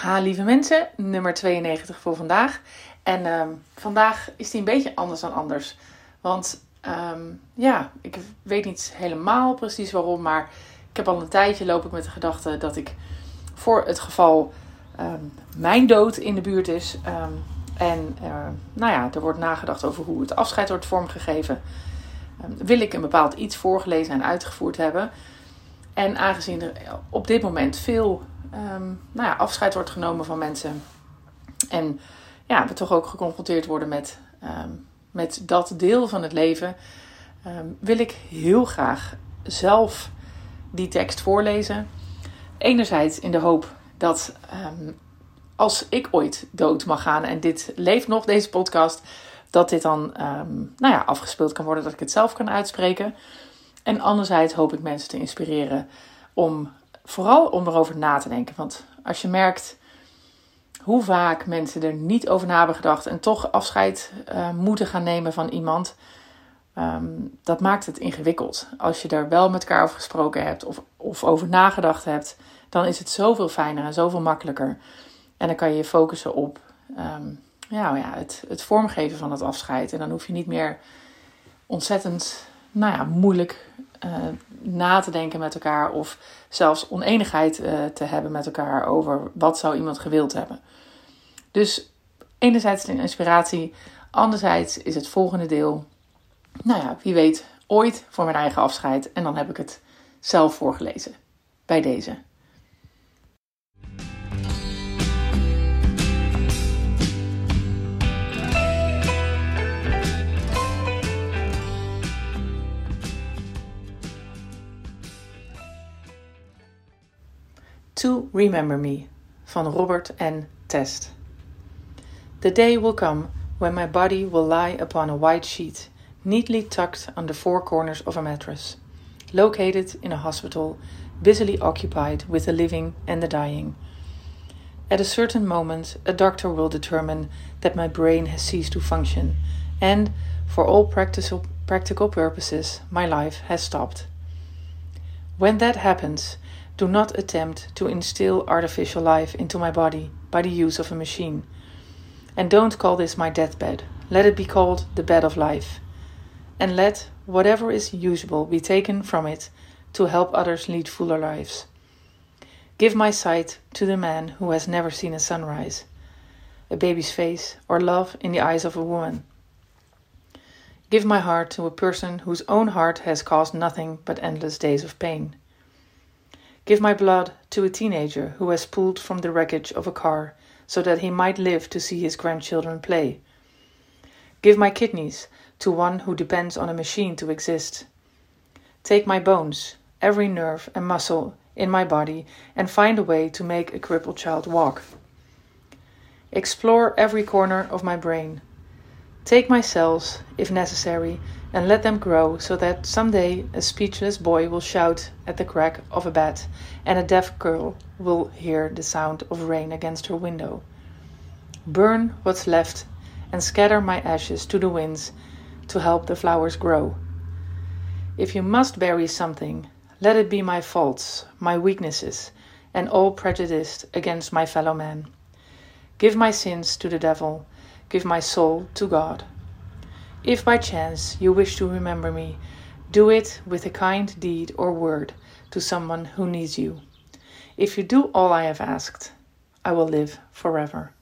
Ha, lieve mensen, nummer 92 voor vandaag. En ehm, vandaag is die een beetje anders dan anders. Want ehm, ja, ik weet niet helemaal precies waarom, maar ik heb al een tijdje loop ik met de gedachte dat ik voor het geval ehm, mijn dood in de buurt is. en nou ja, er wordt nagedacht over hoe het afscheid wordt vormgegeven. wil ik een bepaald iets voorgelezen en uitgevoerd hebben. En aangezien er op dit moment veel um, nou ja, afscheid wordt genomen van mensen. En ja, we toch ook geconfronteerd worden met, ehm, met dat deel van het leven. Ehm, wil ik heel graag zelf die tekst voorlezen. Enerzijds in de hoop dat als ik ooit dood mag gaan en dit leeft nog, deze podcast, dat dit dan nou ja, afgespeeld kan worden, dat ik het zelf kan uitspreken. En anderzijds hoop ik mensen te inspireren om vooral om erover na te denken. Want als je merkt hoe vaak mensen er niet over na hebben gedacht en toch afscheid uh, moeten gaan nemen van iemand, um, dat maakt het ingewikkeld. Als je daar wel met elkaar over gesproken hebt of, of over nagedacht hebt, dan is het zoveel fijner en zoveel makkelijker. En dan kan je je focussen op um, ja, ja, het, het vormgeven van het afscheid. En dan hoef je niet meer ontzettend nou ja, moeilijk uh, na te denken met elkaar of zelfs oneenigheid uh, te hebben met elkaar over wat zou iemand gewild hebben. Dus enerzijds de inspiratie, anderzijds is het volgende deel, nou ja, wie weet, ooit voor mijn eigen afscheid en dan heb ik het zelf voorgelezen bij deze. To Remember Me van Robert N. Test. The day will come when my body will lie upon a white sheet, neatly tucked under four corners of a mattress, located in a hospital busily occupied with the living and the dying. At a certain moment, a doctor will determine that my brain has ceased to function, and, for all practical, practical purposes, my life has stopped. When that happens, do not attempt to instill artificial life into my body by the use of a machine. And don't call this my deathbed. Let it be called the bed of life. And let whatever is usable be taken from it to help others lead fuller lives. Give my sight to the man who has never seen a sunrise, a baby's face, or love in the eyes of a woman. Give my heart to a person whose own heart has caused nothing but endless days of pain. Give my blood to a teenager who has pulled from the wreckage of a car so that he might live to see his grandchildren play. Give my kidneys to one who depends on a machine to exist. Take my bones, every nerve and muscle in my body, and find a way to make a crippled child walk. Explore every corner of my brain. Take my cells, if necessary, and let them grow so that someday a speechless boy will shout at the crack of a bat and a deaf girl will hear the sound of rain against her window. Burn what's left and scatter my ashes to the winds to help the flowers grow. If you must bury something, let it be my faults, my weaknesses, and all prejudice against my fellow man. Give my sins to the devil, give my soul to God. If by chance you wish to remember me, do it with a kind deed or word to someone who needs you. If you do all I have asked, I will live forever.